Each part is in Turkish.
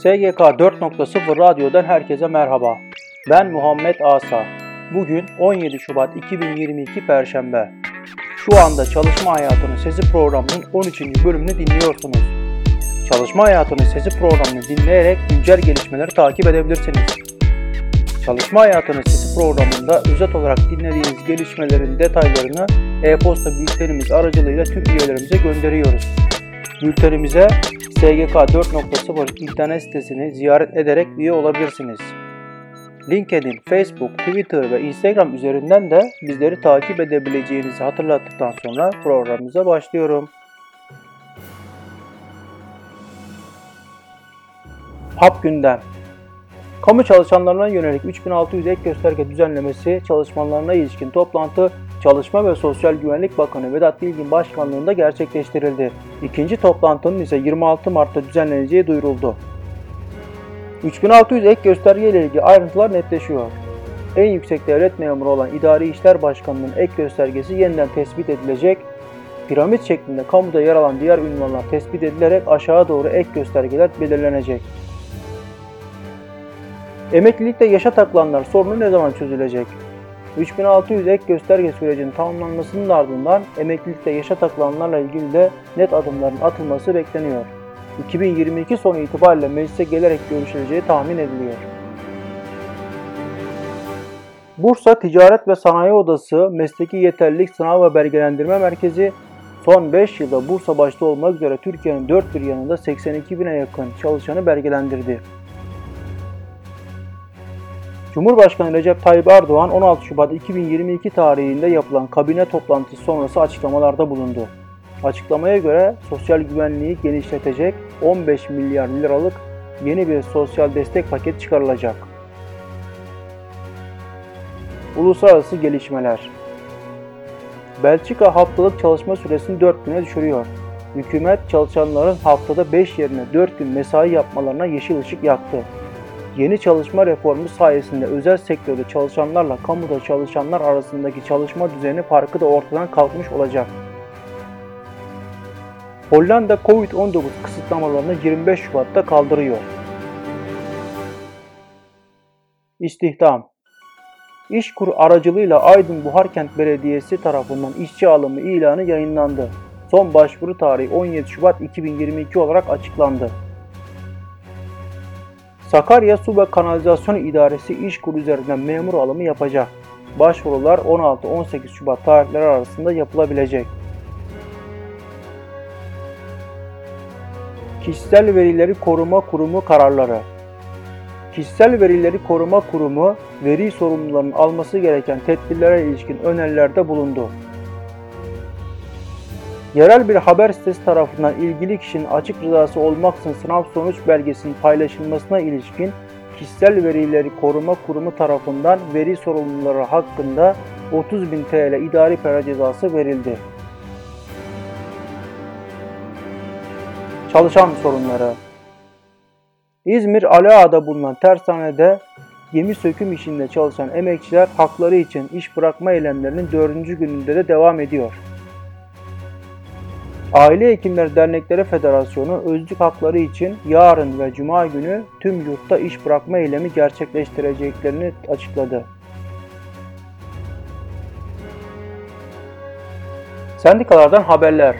SGK 4.0 Radyo'dan herkese merhaba. Ben Muhammed Asa. Bugün 17 Şubat 2022 Perşembe. Şu anda Çalışma Hayatının Sesi programının 13. bölümünü dinliyorsunuz. Çalışma Hayatının Sesi programını dinleyerek güncel gelişmeleri takip edebilirsiniz. Çalışma Hayatının Sesi programında özet olarak dinlediğiniz gelişmelerin detaylarını e-posta bültenimiz aracılığıyla tüm üyelerimize gönderiyoruz. Bültenimize SGK 4.0 internet sitesini ziyaret ederek üye olabilirsiniz. LinkedIn, Facebook, Twitter ve Instagram üzerinden de bizleri takip edebileceğinizi hatırlattıktan sonra programımıza başlıyorum. Hap gündem Kamu çalışanlarına yönelik 3600 ek gösterge düzenlemesi çalışmalarına ilişkin toplantı Çalışma ve Sosyal Güvenlik Bakanı Vedat Bilgin başkanlığında gerçekleştirildi. İkinci toplantının ise 26 Mart'ta düzenleneceği duyuruldu. 3600 ek gösterge ile ilgili ayrıntılar netleşiyor. En yüksek devlet memuru olan İdari İşler Başkanı'nın ek göstergesi yeniden tespit edilecek, piramit şeklinde kamuda yer alan diğer ünvanlar tespit edilerek aşağı doğru ek göstergeler belirlenecek. Emeklilikte yaşa takılanlar sorunu ne zaman çözülecek? 3600 ek gösterge sürecinin tamamlanmasının ardından emeklilikte yaşa takılanlarla ilgili de net adımların atılması bekleniyor. 2022 sonu itibariyle meclise gelerek görüşüleceği tahmin ediliyor. Bursa Ticaret ve Sanayi Odası Mesleki Yeterlilik Sınav ve Belgelendirme Merkezi son 5 yılda Bursa başta olmak üzere Türkiye'nin dört bir yanında 82 bine yakın çalışanı belgelendirdi. Cumhurbaşkanı Recep Tayyip Erdoğan 16 Şubat 2022 tarihinde yapılan kabine toplantısı sonrası açıklamalarda bulundu. Açıklamaya göre sosyal güvenliği genişletecek 15 milyar liralık yeni bir sosyal destek paketi çıkarılacak. Uluslararası gelişmeler Belçika haftalık çalışma süresini 4 güne düşürüyor. Hükümet çalışanların haftada 5 yerine 4 gün mesai yapmalarına yeşil ışık yaktı. Yeni çalışma reformu sayesinde özel sektörde çalışanlarla kamuda çalışanlar arasındaki çalışma düzeni farkı da ortadan kalkmış olacak. Hollanda Covid-19 kısıtlamalarını 25 Şubat'ta kaldırıyor. İstihdam İşkur aracılığıyla Aydın Buharkent Belediyesi tarafından işçi alımı ilanı yayınlandı. Son başvuru tarihi 17 Şubat 2022 olarak açıklandı. Sakarya Su ve Kanalizasyon İdaresi İşkur üzerinden memur alımı yapacak. Başvurular 16-18 Şubat tarihleri arasında yapılabilecek. Kişisel Verileri Koruma Kurumu kararları Kişisel Verileri Koruma Kurumu, veri sorumlularının alması gereken tedbirlere ilişkin önerilerde bulundu. Yerel bir haber sitesi tarafından ilgili kişinin açık rızası olmaksızın sınav sonuç belgesinin paylaşılmasına ilişkin Kişisel Verileri Koruma Kurumu tarafından veri sorumluları hakkında 30.000 TL idari para cezası verildi. Çalışan sorunları İzmir Aliağa'da bulunan tersanede gemi söküm işinde çalışan emekçiler hakları için iş bırakma eylemlerinin dördüncü gününde de devam ediyor. Aile Hekimleri Dernekleri Federasyonu özlük hakları için yarın ve cuma günü tüm yurtta iş bırakma eylemi gerçekleştireceklerini açıkladı. Sendikalardan haberler.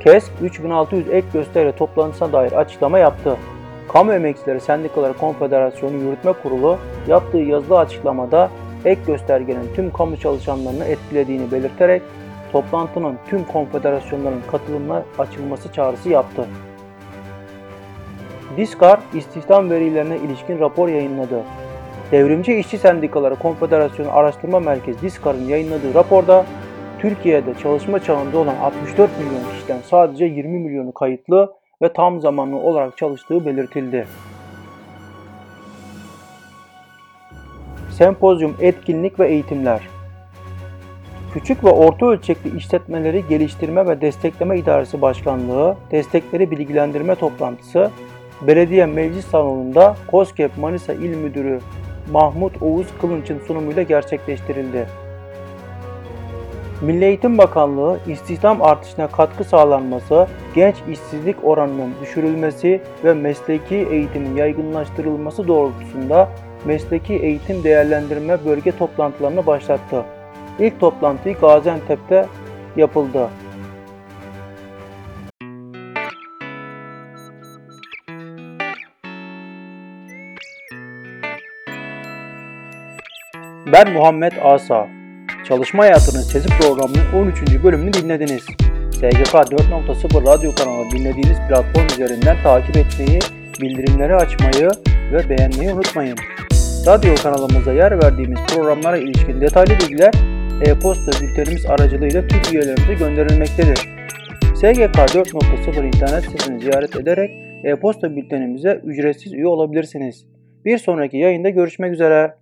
KESK 3600 ek gösteri toplantısına dair açıklama yaptı. Kamu Emekçileri Sendikaları Konfederasyonu Yürütme Kurulu yaptığı yazılı açıklamada ek göstergenin tüm kamu çalışanlarını etkilediğini belirterek toplantının tüm konfederasyonların katılımına açılması çağrısı yaptı. Diskar, istihdam verilerine ilişkin rapor yayınladı. Devrimci İşçi Sendikaları Konfederasyonu Araştırma Merkezi Diskar'ın yayınladığı raporda Türkiye'de çalışma çağında olan 64 milyon kişiden sadece 20 milyonu kayıtlı ve tam zamanlı olarak çalıştığı belirtildi. Sempozyum, etkinlik ve eğitimler Küçük ve orta ölçekli işletmeleri geliştirme ve destekleme idaresi başkanlığı, destekleri bilgilendirme toplantısı, belediye meclis salonunda COSGAP Manisa İl Müdürü Mahmut Oğuz Kılınç'ın sunumuyla gerçekleştirildi. Milli Eğitim Bakanlığı istihdam artışına katkı sağlanması, genç işsizlik oranının düşürülmesi ve mesleki eğitimin yaygınlaştırılması doğrultusunda mesleki eğitim değerlendirme bölge toplantılarını başlattı. İlk toplantı Gaziantep'te yapıldı. Ben Muhammed Asa. Çalışma Hayatının Sesi programının 13. bölümünü dinlediniz. SGK 4.0 radyo kanalı dinlediğiniz platform üzerinden takip etmeyi, bildirimleri açmayı ve beğenmeyi unutmayın. Radyo kanalımıza yer verdiğimiz programlara ilişkin detaylı bilgiler e-posta bültenimiz aracılığıyla tüm üyelerimize gönderilmektedir. SGK 4.0 internet sitesini ziyaret ederek e-posta bültenimize ücretsiz üye olabilirsiniz. Bir sonraki yayında görüşmek üzere.